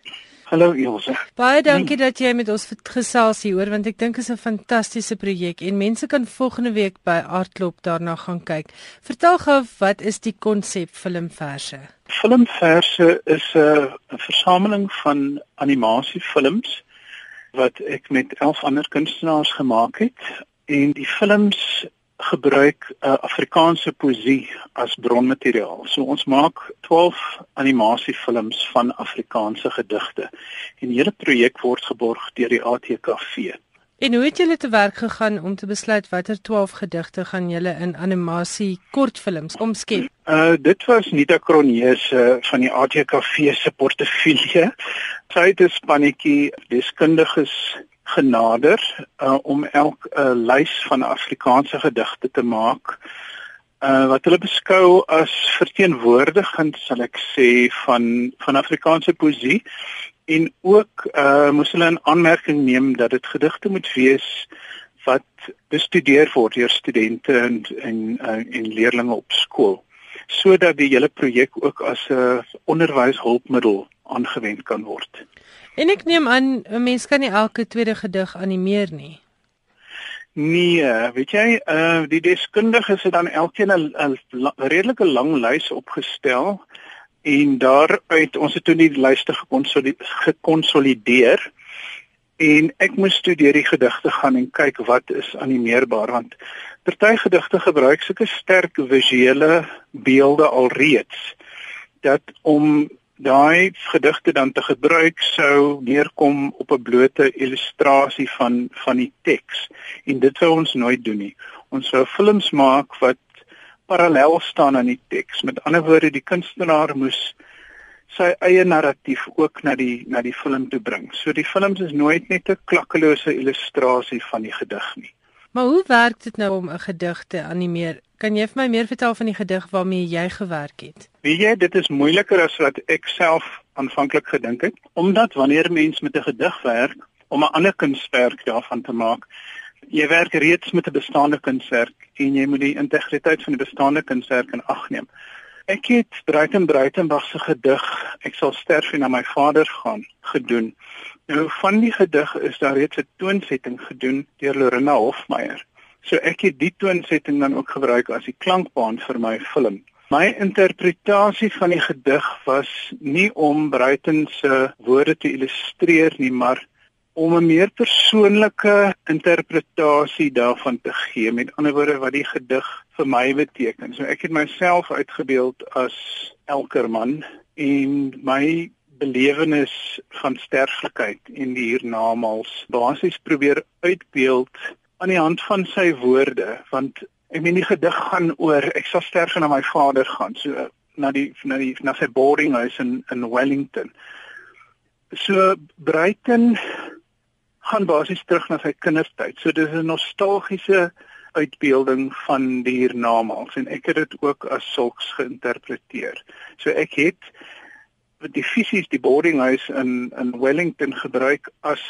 Hallo Ilse. Baie dankie dat jy met ons gesels hier oor want ek dink dit is 'n fantastiese projek en mense kan volgende week by Artklop daarna gaan kyk. Vertel gou wat is die konsep Filmverse? Filmverse is 'n versameling van animasiefilms wat ek met 11 ander kunstenaars gemaak het en die films gebruik uh, Afrikaanse poesie as bronmateriaal. So ons maak 12 animasiefilms van Afrikaanse gedigte. En die hele projek word geborg deur die ATKV. En hoe het julle te werk gegaan om te besluit watter 12 gedigte gaan julle in animasie kortfilms omskep? Uh dit was Nita Kronjees uh, van die ATKV se portefeulje. Sy het 'n spannetjie deskundiges genader uh, om elk 'n uh, lys van Afrikaanse gedigte te maak. Uh, wat hulle beskou as verteenwoordigend sal ek sê van van Afrikaanse poësie. En ook uh, moes hulle 'n aanmerking neem dat dit gedigte moet wees wat bestudeer word deur studente en en uh, en leerders op skool. Sodat die hele projek ook as 'n onderwyshulpmiddel aangewend kan word. En ek neem aan 'n mens kan nie elke tweede gedig animeer nie. Nee, weet jy, uh die deskundiges het dan elkeen 'n redelike lang lys opgestel en daaruit ons het toe die lyste gekonsolideer en ek moes toe deur die gedigte gaan en kyk wat is animeerbaar want party gedigte gebruik sulke sterk visuele beelde alreeds dat om daai gedigte dan te gebruik sou neerkom op 'n blote illustrasie van van die teks en dit wou ons nooit doen nie. Ons wou films maak wat parallel staan aan die teks. Met ander woorde, die kunstenaar moes sy eie narratief ook na die na die film toe bring. So die films is nooit net 'n klakkelose illustrasie van die gedig nie. Maar hoe werk dit nou om 'n gedig te animeer? Kan jy vir my meer vertel van die gedig waarmee jy gewerk het? Weet jy, dit is moeiliker as wat ek self aanvanklik gedink het, omdat wanneer mens met 'n gedig werk om 'n ander kunswerk daarvan te maak, jy werk reeds met 'n bestaande kunswerk en jy moet die integriteit van die bestaande kunswerk in ag neem. Ek het Bruiten Bruitenberg se gedig Ek sal sterf en na my vader gaan gedoen. Nou van die gedig is daar reeds 'n toonsetting gedoen deur Lorena Hofmeyer. So ek het die toonsetting dan ook gebruik as die klankbaan vir my film. My interpretasie van die gedig was nie om Bruiten se woorde te illustreer nie, maar om 'n meer persoonlike interpretasie daarvan te gee met ander woorde wat die gedig vir my beteken. So ek het myself uitgebeeld as elkerman en my belewenis van sterflikheid en die hiernamaals basies probeer uitbeeld aan die hand van sy woorde want ek meen die gedig gaan oor ek sal sterf na my vader gaan so na die na die na sy boarding house in in Wellington. So Bruiten gaan basies terug na sy kindertyd. So dis 'n nostalgiese uitbeelding van die hiernamaals en ek het dit ook as sulks geïnterpreteer. So ek het die fisies die boarding house in in Wellington gebruik as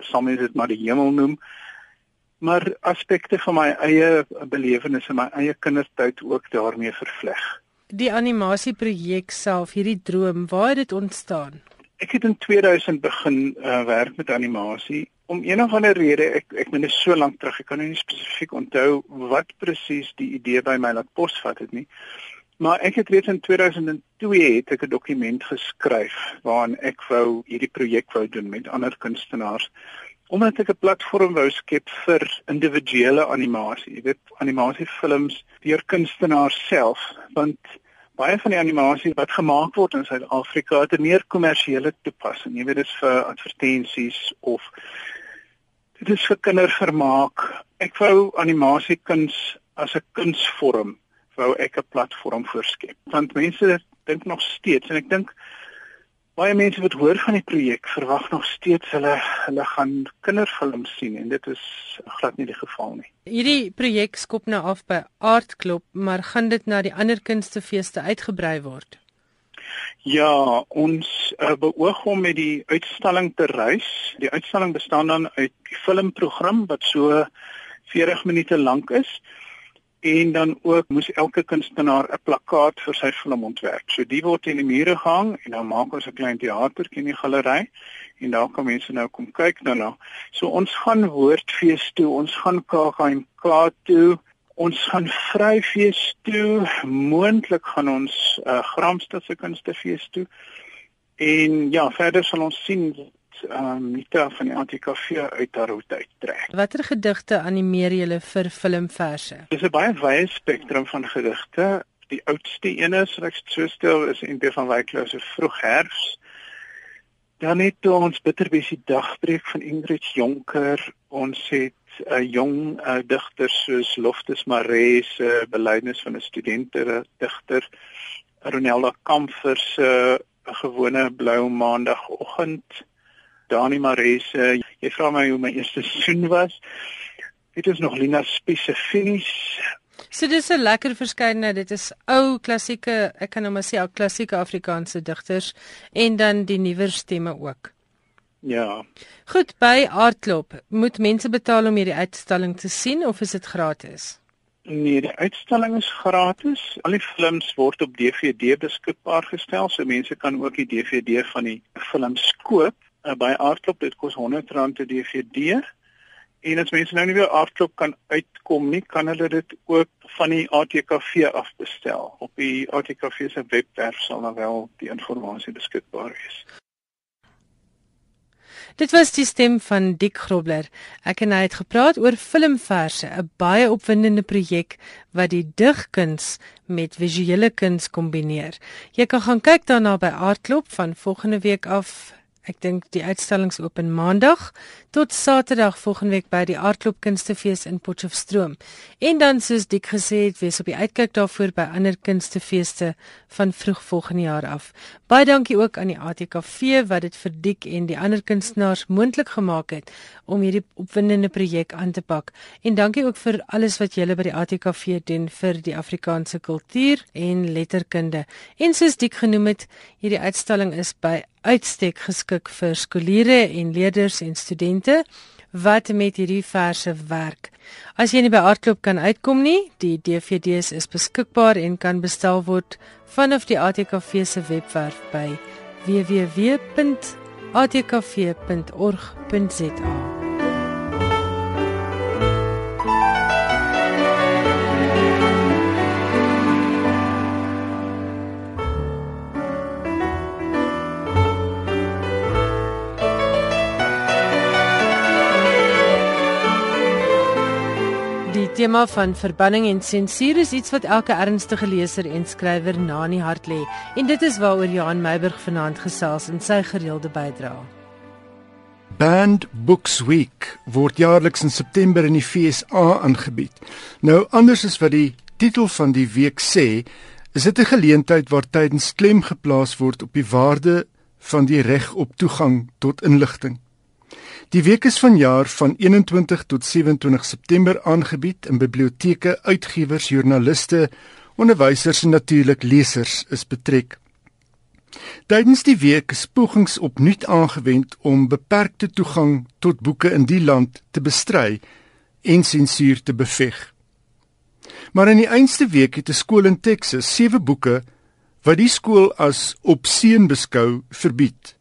sommige dit maar die hemel noem maar aspekte van my eie belewenisse en my eie kindertyd ook daarmee vervleg. Die animasieprojek self, hierdie droom, waar het dit ontstaan? Ek het in 2000 begin uh, werk met animasie om een of ander rede ek ek meen dit is so lank terug ek kan nie spesifiek onthou wat presies die idee by my laat posvat het nie maar ek het reeds in 2002 het ek 'n dokument geskryf waarin ek wou hierdie projek wou doen met ander kunstenaars omdat ek 'n platform wou skep vir individuele animasie jy weet animasiefilms deur kunstenaars self want baie van die animasie wat gemaak word in Suid-Afrika het 'n meer kommersiële toepassing jy weet dit is vir advertensies of Dit is vir kindervermaak. Ek wou animasiekuns as 'n kunsvorm wou ek 'n platform voorskep. Want mense dink nog steeds en ek dink baie mense wat hoor van die projek verwag nog steeds hulle hulle gaan kinderfilms sien en dit is glad nie die geval nie. Hierdie projek skop nou af by Aardklop, maar gaan dit na die ander kunstefeeste uitgebrei word? Ja, ons uh, beoog om met die uitstalling te reis. Die uitstalling bestaan dan uit die filmprogram wat so 40 minute lank is en dan ook moes elke kunstenaar 'n plakkaat vir sy film ontwerp. So die word in die mure gehang en dan maak ons 'n klein teatertjie in die galery en daar kan mense nou kom kyk daarna. So ons gaan woordfees toe, ons gaan KAK toe, Ons gaan vryfees toe, moontlik gaan ons uh, Gramstad se kunstefees toe. En ja, verder sal ons sien um, Nita van die ATKV uit haar hoed uittrek. Watter gedigte animeer julle vir filmverse? Dis 'n baie wye spektrum van gedigte. Die oudste een is, ek so stel, is NP van Wyklou se Vroeg Herfs. Dan het ons bitterbesie dagbreek van Ingrid Jonker. Ons het 'n uh, jong uh, digter soos Loftus Maree se uh, belydenis van 'n studente digter. Ronelda Kamfer se uh, gewone blou maandagooggend. Dani Maree se uh, jy vra my hoe my eerste seisoen was. Dit is nog Lina Spesifies So dis 'n lekker verskeidenheid. Dit is ou klassieke, ek kan nou maar sê ou klassieke Afrikaanse digters en dan die nuwer stemme ook. Ja. Goed, by Aardklop, moet mense betaal om hierdie uitstalling te sien of is dit gratis? Nee, die uitstalling is gratis. Al die films word op DVD beskikbaar gestel, so mense kan ook die DVD van die film koop. Uh, by Aardklop dit kos R100 'n DVD. En as mense nou nie weer aardklop kan uitkom nie, kan hulle dit ook van die ATKV af bestel. Op die ATKV se webwerf sal dan wel die inligting beskikbaar wees. Dit was die stem van Dick Grobler. Ek en hy het gepraat oor filmverse, 'n baie opwindende projek wat die digkuns met visuele kuns kombineer. Jy kan gaan kyk daarna by Aardklop van volgende week af Ek dink die uitstallings oop maandag tot Saterdag volgende week by die Aardklop Kunstefees in Potchefstroom. En dan soos Dik gesê het, wees op die uitkyk daarvoor by ander kunstefeeste van vroeg volgende jaar af. Baie dankie ook aan die ATKV wat dit vir Dik en die ander kunstenaars moontlik gemaak het om hierdie opwindende projek aan te pak. En dankie ook vir alles wat julle by die ATKV doen vir die Afrikaanse kultuur en letterkunde. En soos Dik genoem het, hierdie uitstalling is by uitstek geskik vir skooliere en leerders en studente wat met hierdie verse werk. As jy nie by Artklop kan uitkom nie, die DVD's is beskikbaar en kan bestel word vanaf die ATKV se webwerf by www.atkv.org.za. tema van verbanning en sensuur is iets wat elke ernstige leser en skrywer na in die hart lê en dit is waaroor Johan Meiburg vanaand gesels in sy gereelde bydrae. Band Books Week word jaarliks in September in die FSA aangebied. Nou anders as wat die titel van die week sê, is dit 'n geleentheid waar tydens klem geplaas word op die waarde van die reg op toegang tot inligting. Die week is vanjaar van 21 tot 27 September aangebied in biblioteke, uitgewers, joernaliste, onderwysers en natuurlik lesers is betrek. Tydens die week is pogings opnuut aangewend om beperkte toegang tot boeke in die land te bestry en sensuur te beveg. Maar in die einste week het 'n skool in Texas sewe boeke wat die skool as obscene beskou verbied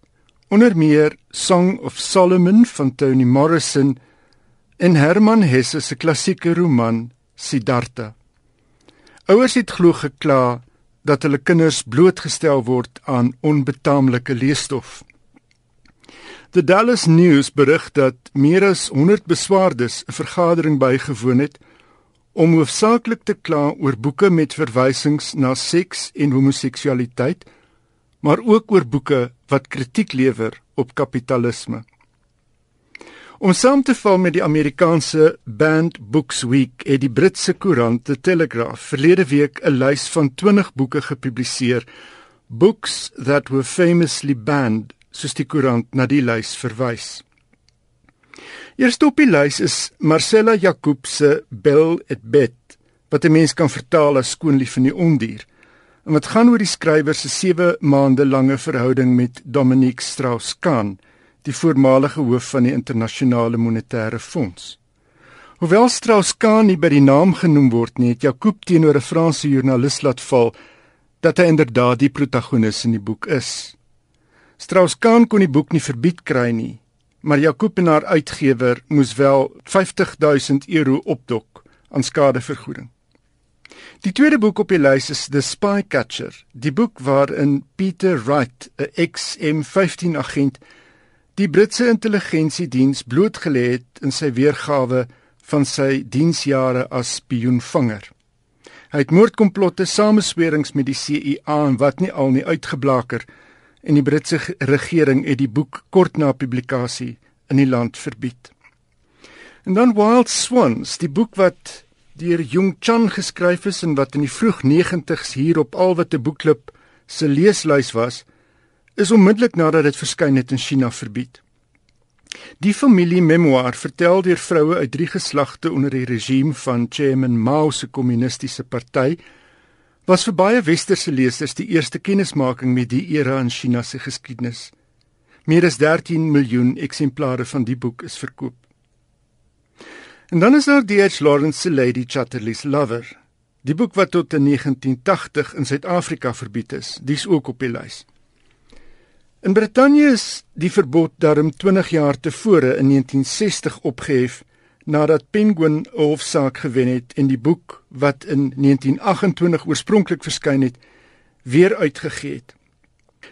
onder meer Song of Solomon van Toni Morrison en Herman Hesse se klassieke roman Siddhartha. Ouers het glo gekla dat hulle kinders blootgestel word aan onbetaamlike leesstof. The Dallas News berig dat meer as 100 beswaardes 'n vergadering bygewoon het om hoofsaaklik te kla oor boeke met verwysings na seks en homoseksualiteit maar ook oor boeke wat kritiek lewer op kapitalisme. Om saam te val met die Amerikaanse Banned Books Week het die Britse koerant The Telegraph verlede week 'n lys van 20 boeke gepubliseer, books that were famously banned, soos die koerant na die lys verwys. Eerste op die lys is Marcella Jacob se Bell et Bet, wat 'n mens kan vertaal as skoonlief van die ondier en wat gaan oor die skrywer se 7 maande lange verhouding met Dominique Strauss-Kahn, die voormalige hoof van die internasionale monetêre fonds. Hoewel Strauss-Kahn nie by die naam genoem word nie, het Jacob teenoor 'n Franse joernalis laat val dat hy inderdaad die protagonis in die boek is. Strauss-Kahn kon die boek nie verbied kry nie, maar Jacob en haar uitgewer moes wel 50000 euro opdok aan skadevergoeding. Die tweede boek op die lys is The Spy Catcher, die boek waarin Peter Wright, 'n ex-M15 agent, die Britse intelligensiediens blootgelê het in sy weergawe van sy diensjare as spionvanger. Hy het moordkomplotte, sameswerings met die CIA en wat nie al nie uitgeblaker en die Britse regering het die boek kort na publikasie in die land verbied. En dan Wild Swans, die boek wat deur Jung Chan geskryf is en wat in die vroeg 90's hier op al wat 'n boekklub se leeslys was, is onmiddellik nadat dit verskyn het in China verbied. Die familie memoir vertel deur vroue uit drie geslagte onder die regime van Chairman Mao se kommunistiese party was vir baie westerse lesers die eerste kennismaking met die era in China se geskiedenis. Meer as 13 miljoen eksemplare van die boek is verkoop. En dan is daar D.H. Lawrence se Lady Chatterley's Lover, die boek wat tot in 1980 in Suid-Afrika verbied is. Dis ook op die lys. In Brittanje is die verbod daarom 20 jaar tevore in 1960 opgehef nadat Penguin 'n hofsaak gewen het en die boek wat in 1928 oorspronklik verskyn het, weer uitgegee het.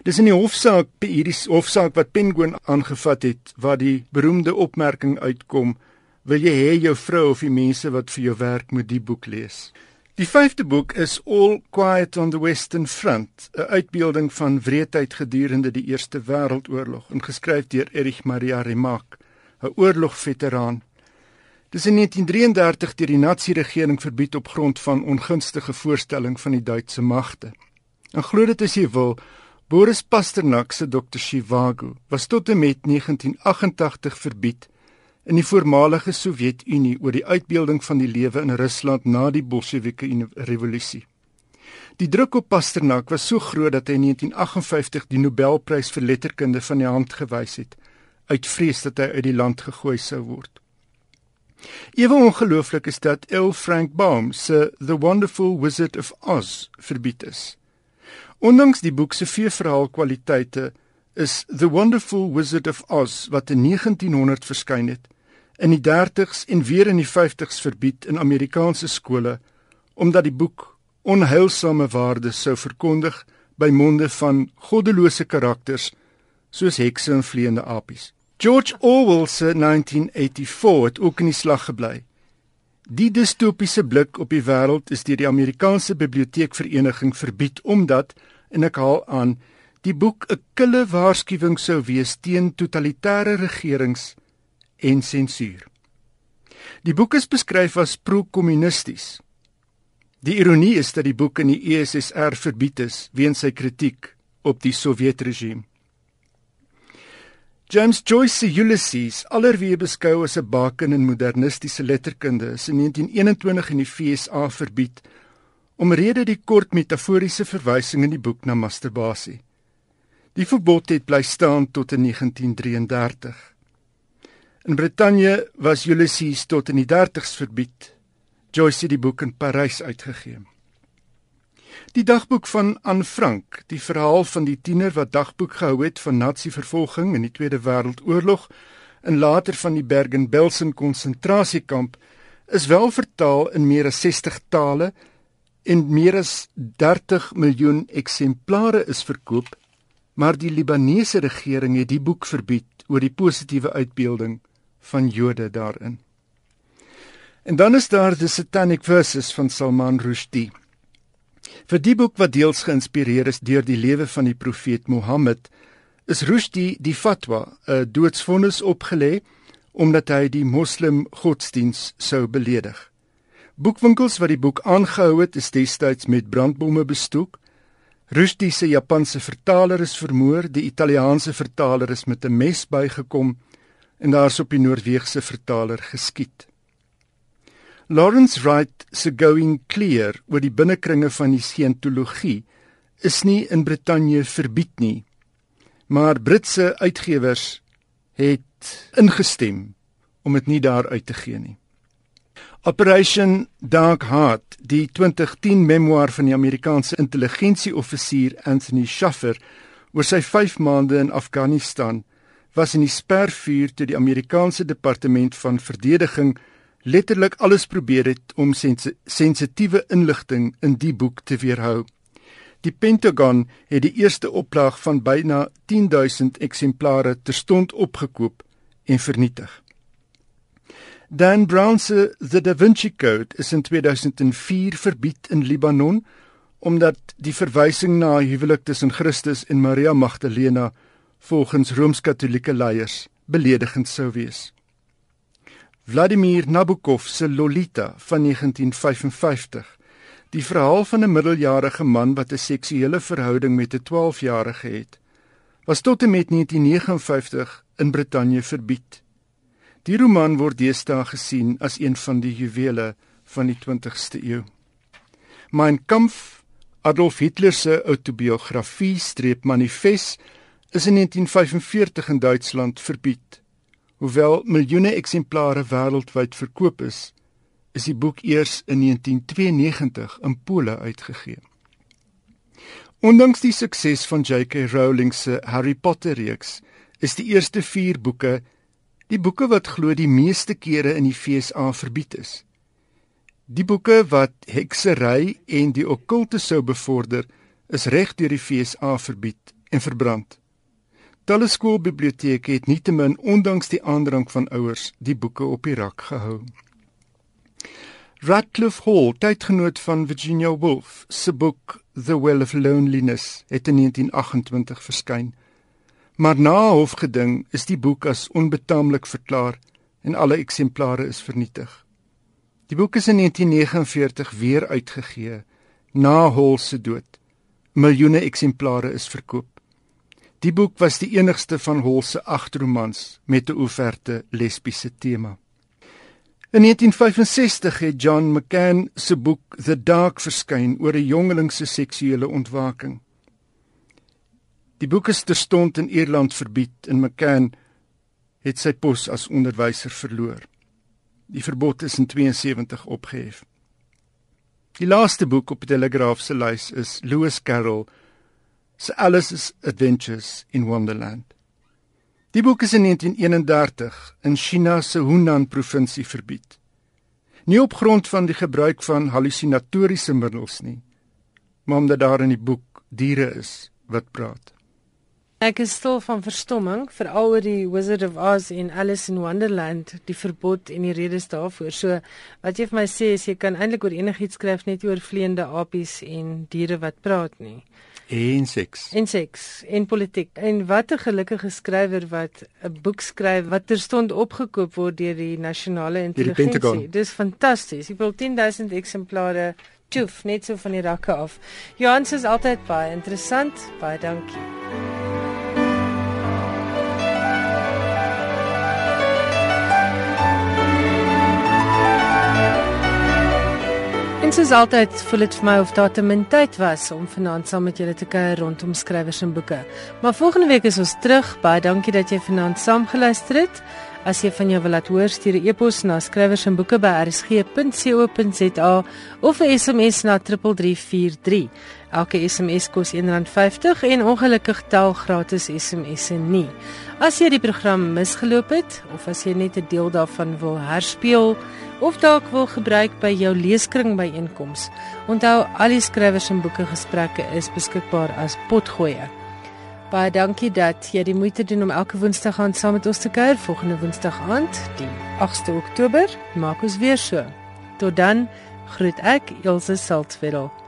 Dis in die hofsaak, hierdie hofsaak wat Penguin aangevat het, waar die beroemde opmerking uitkom: "Wil jy hê jou vrou of die mense wat vir jou werk moet die boek lees?" Die vyfde boek is All Quiet on the Western Front, 'n uitbeelding van wreedheid gedurende die Eerste Wêreldoorlog, geskryf deur Erich Maria Remarque, 'n oorlogveteraan. Dis in 1933 deur die Nazi-regering verbied op grond van ongunstige voorstelling van die Duitse magte. En glo dit as jy wil, Boris Pasternak se Dr. Shivago was tot en met 1988 verbied in die voormalige Sowjetunie oor die uitbeelding van die lewe in Rusland na die Bolsjewike revolusie. Die druk op Pasternak was so groot dat hy in 1958 die Nobelprys vir letterkunde van die hand gewys het uit vrees dat hy uit die land gegooi sou word. Ewe ongelooflik is dat L Frank Baum se The Wonderful Wizard of Oz verbied is. Ondanks die boek se vier verhaal kwaliteite is The Wonderful Wizard of Oz wat in 1900 verskyn het in die 30s en weer in die 50s verbied in Amerikaanse skole omdat die boek onheilsame waardes sou verkondig by monde van goddelose karakters soos hekse en vleiende apies. George Orwell se 1984 het ook in die slag gebly. Die distopiese blik op die wêreld is deur die Amerikaanse Biblioteekvereniging verbied omdat en ek haal aan die boek 'n kille waarskuwing sou wees teen totalitêre regerings en sensuur. Die boek is beskryf as pro-kommunisties. Die ironie is dat die boek in die USSR verbied is weens sy kritiek op die Sowjetregime. James Joyce se Ulysses, allerweer beskou as 'n baken in modernistiese letterkunde, is in 1921 in die FSA verbied omrede die kort metaforiese verwysing in die boek na masturbasie. Die verbod het bly staan tot in 1933. In Brittanje was Ulysses tot in die 30's verbied. Joyce het die boek in Parys uitgegee. Die dagboek van Anne Frank, die verhaal van die tiener wat dagboek gehou het van nazi-vervolging in die Tweede Wêreldoorlog en later van die Bergen-Belsen konsentrasiekamp, is wel vertaal in meer as 60 tale en meer as 30 miljoen eksemplare is verkoop, maar die Libanese regering het die boek verbied oor die positiewe uitbeelding van Jode daarin. En dan is daar die Satanic Verses van Salman Rushdie. Vir die boek wat deels geïnspireer is deur die lewe van die profeet Mohammed, is Rushdie die fatwa, 'n doodsvonnis opgelê omdat hy die moslim godsdiens sou beledig. Boekwinkels wat die boek aangehou het, is destyds met brandbomme bestook. Rushdie se Japanse vertaler is vermoor, die Italiaanse vertaler is met 'n mes bygekom en daar's op die Noordwegse vertaler geskiet. Lawrence Wright se Going Clear oor die binnekringe van die scientologie is nie in Brittanje verbied nie, maar Britse uitgewers het ingestem om dit nie daar uit te gee nie. Operation Dark Heart, die 2010 memoir van die Amerikaanse intelligensieoffisier Anthony Shaffer oor sy 5 maande in Afghanistan was in die spervuur toe die Amerikaanse departement van verdediging letterlik alles probeer het om sens sensitiewe inligting in die boek te weerhou. Die Pentagon het die eerste oplaag van byna 10000 eksemplare terstond opgekoop en vernietig. Dan Brown se The Da Vinci Code is in 2004 verbied in Libanon omdat die verwysing na 'n huwelik tussen Christus en Maria Magdalena volgens Rooms-Katolieke leiers beledigend sou wees. Vladimir Nabokov se Lolita van 1955, die verhaal van 'n middeljarige man wat 'n seksuele verhouding met 'n 12-jarige het, was tot en met 1959 in Brittanje verbied. Die roman word deesdae gesien as een van die juwele van die 20ste eeu. Mein Kampf, Adolf Hitler se autobiografie streep manifest is in 1945 in Duitsland verbied. Hoewel miljoene eksemplare wêreldwyd verkoop is, is die boek eers in 1992 in Pole uitgegee. Ondanks die sukses van J.K. Rowling se Harry Potter reeks, is die eerste 4 boeke die boeke wat glo die meeste kere in die FSA verbied is. Die boeke wat heksery en die okkulte sou bevorder, is reg deur die FSA verbied en verbrand. Talle skoolbiblioteke het nietemin ondanks die aandrang van ouers die boeke op die rak gehou. Radcliffe Hall, tydgenoot van Virginia Woolf, se boek The Well of Loneliness het in 1928 verskyn. Maar na hofgeding is die boek as onbetaamlik verklaar en alle eksemplare is vernietig. Die boek is in 1949 weer uitgegee na Hall se dood. Miljoene eksemplare is verkoop. Die boek was die enigste van Hall se agt romans met 'n oeferte lesbiese tema. In 1965 het John McCann se boek The Dark verskyn oor 'n jongeling se seksuele ontwaking. Die boek is terstond in Ierland verbied en McCann het sy pos as onderwyser verloor. Die verbod is in 72 opgehef. Die laaste boek op die Telegraaf se lys is Lewis Carroll se Alice's Adventures in Wonderland. Die boek is in 1931 in China se Hunan provinsie verbied. Nie op grond van die gebruik van hallusinatoriese middels nie, maar omdat daar in die boek diere is wat praat. Ek is stil van verstomming veral oor die Wizard of Oz en Alice in Wonderland, die verbod en die redes daarvoor. So wat jy vir my sê is jy kan eintlik oor enigiets skryf net oor vleiende apies en diere wat praat nie en seks. En seks en politiek. En wat 'n gelukkige skrywer wat 'n boek skryf wat terstond opgekoop word deur die nasionale intelligensie. Dis fantasties. Ek wil 10000 eksemplare toef net so van die rakke af. Johan sê is altyd baie interessant. Baie dankie. En soos altyd voel dit vir my of daar te min tyd was om vanaand saam met julle te kuier rondom skrywers en boeke. Maar volgende week is ons terug. Baie dankie dat jy vanaand saam geluister het. As jy van jou wil laat hoor, stuur 'n e-pos na skrywers en boeke by rsg.co.za of 'n SMS na 3343. Elke SMS kos R1.50 en ongelukkig tel gratis SMS'e nie. As jy die program misgeloop het of as jy net 'n deel daarvan wil herspeel, of dalk wil gebruik by jou leeskring byeenkoms. Onthou al die skrywers en boeke gesprekke is beskikbaar as potgoeie. Baie dankie dat jy die moeite doen om elke Woensdag aan saam met ons te kuier. Volgende Woensdag aand, die 8de Oktober, maak ons weer so. Tot dan groet ek Elsje Saltzwedel.